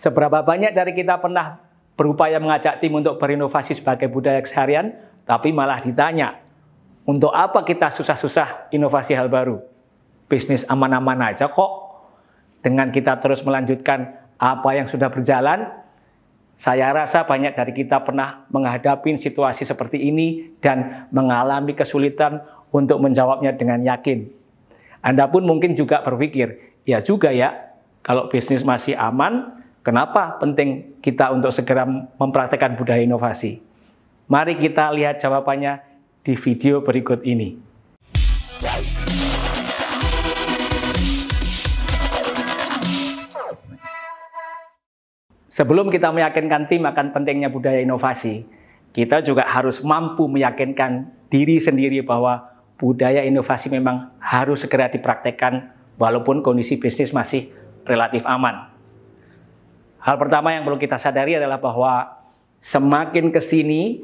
Seberapa banyak dari kita pernah berupaya mengajak tim untuk berinovasi sebagai budaya keseharian, tapi malah ditanya, untuk apa kita susah-susah inovasi hal baru? Bisnis aman-aman aja kok. Dengan kita terus melanjutkan apa yang sudah berjalan, saya rasa banyak dari kita pernah menghadapi situasi seperti ini dan mengalami kesulitan untuk menjawabnya dengan yakin. Anda pun mungkin juga berpikir, ya juga ya, kalau bisnis masih aman, kenapa penting kita untuk segera mempraktekkan budaya inovasi? Mari kita lihat jawabannya di video berikut ini. Sebelum kita meyakinkan tim akan pentingnya budaya inovasi, kita juga harus mampu meyakinkan diri sendiri bahwa budaya inovasi memang harus segera dipraktekkan walaupun kondisi bisnis masih relatif aman. Hal pertama yang perlu kita sadari adalah bahwa semakin ke sini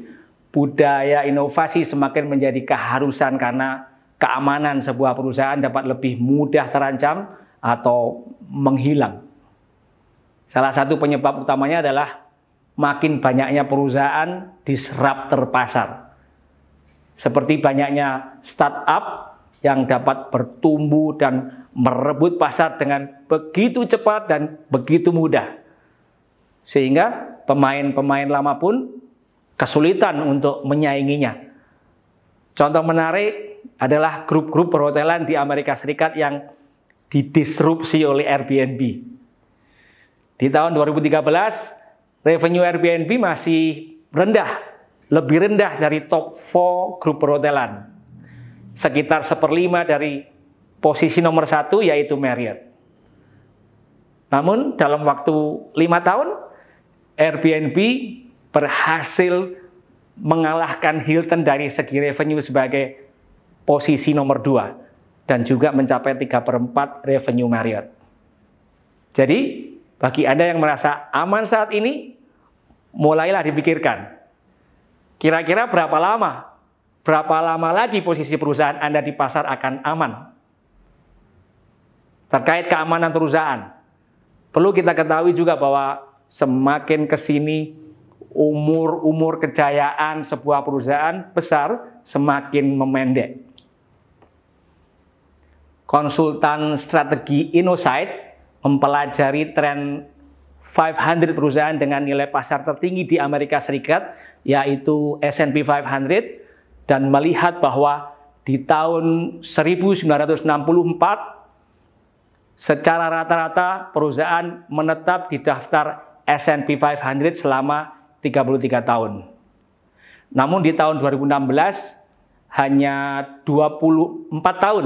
budaya inovasi semakin menjadi keharusan karena keamanan sebuah perusahaan dapat lebih mudah terancam atau menghilang. Salah satu penyebab utamanya adalah makin banyaknya perusahaan disruptor pasar. Seperti banyaknya startup yang dapat bertumbuh dan merebut pasar dengan begitu cepat dan begitu mudah. Sehingga pemain-pemain lama pun kesulitan untuk menyainginya. Contoh menarik adalah grup-grup perhotelan di Amerika Serikat yang didisrupsi oleh Airbnb. Di tahun 2013, revenue Airbnb masih rendah, lebih rendah dari top 4 grup perhotelan. Sekitar seperlima dari posisi nomor satu yaitu Marriott. Namun dalam waktu lima tahun, Airbnb berhasil mengalahkan Hilton dari segi revenue sebagai posisi nomor dua dan juga mencapai 3 per 4 revenue Marriott. Jadi bagi Anda yang merasa aman saat ini, mulailah dipikirkan. Kira-kira berapa lama? Berapa lama lagi posisi perusahaan Anda di pasar akan aman? Terkait keamanan perusahaan, perlu kita ketahui juga bahwa semakin ke sini umur-umur kejayaan sebuah perusahaan besar semakin memendek. Konsultan strategi Innosight mempelajari tren 500 perusahaan dengan nilai pasar tertinggi di Amerika Serikat, yaitu S&P 500, dan melihat bahwa di tahun 1964, secara rata-rata perusahaan menetap di daftar S&P 500 selama 33 tahun. Namun di tahun 2016, hanya 24 tahun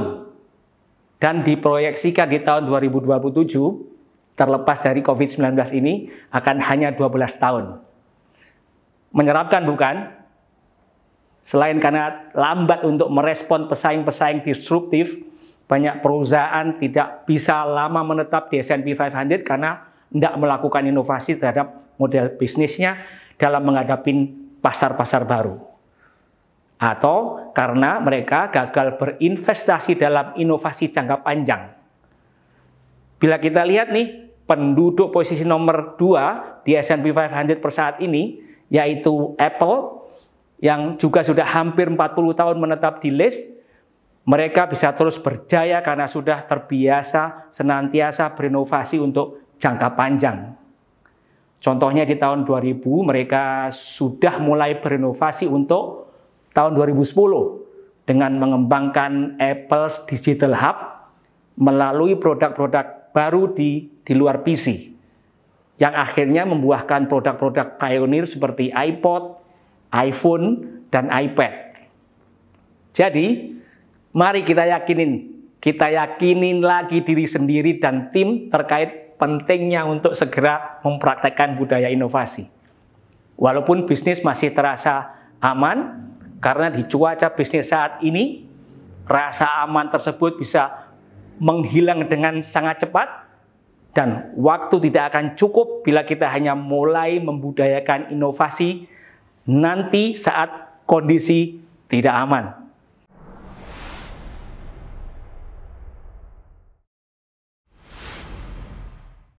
dan diproyeksikan di tahun 2027 terlepas dari COVID-19 ini akan hanya 12 tahun. Menyerapkan bukan? Selain karena lambat untuk merespon pesaing-pesaing disruptif, banyak perusahaan tidak bisa lama menetap di S&P 500 karena tidak melakukan inovasi terhadap model bisnisnya dalam menghadapi pasar-pasar baru atau karena mereka gagal berinvestasi dalam inovasi jangka panjang. Bila kita lihat nih, penduduk posisi nomor 2 di S&P 500 per saat ini, yaitu Apple, yang juga sudah hampir 40 tahun menetap di list, mereka bisa terus berjaya karena sudah terbiasa senantiasa berinovasi untuk jangka panjang. Contohnya di tahun 2000 mereka sudah mulai berinovasi untuk tahun 2010 dengan mengembangkan Apple Digital Hub melalui produk-produk baru di di luar PC yang akhirnya membuahkan produk-produk pioneer seperti iPod, iPhone, dan iPad. Jadi, mari kita yakinin, kita yakinin lagi diri sendiri dan tim terkait pentingnya untuk segera mempraktekkan budaya inovasi. Walaupun bisnis masih terasa aman, karena di cuaca bisnis saat ini, rasa aman tersebut bisa menghilang dengan sangat cepat dan waktu tidak akan cukup bila kita hanya mulai membudayakan inovasi nanti saat kondisi tidak aman.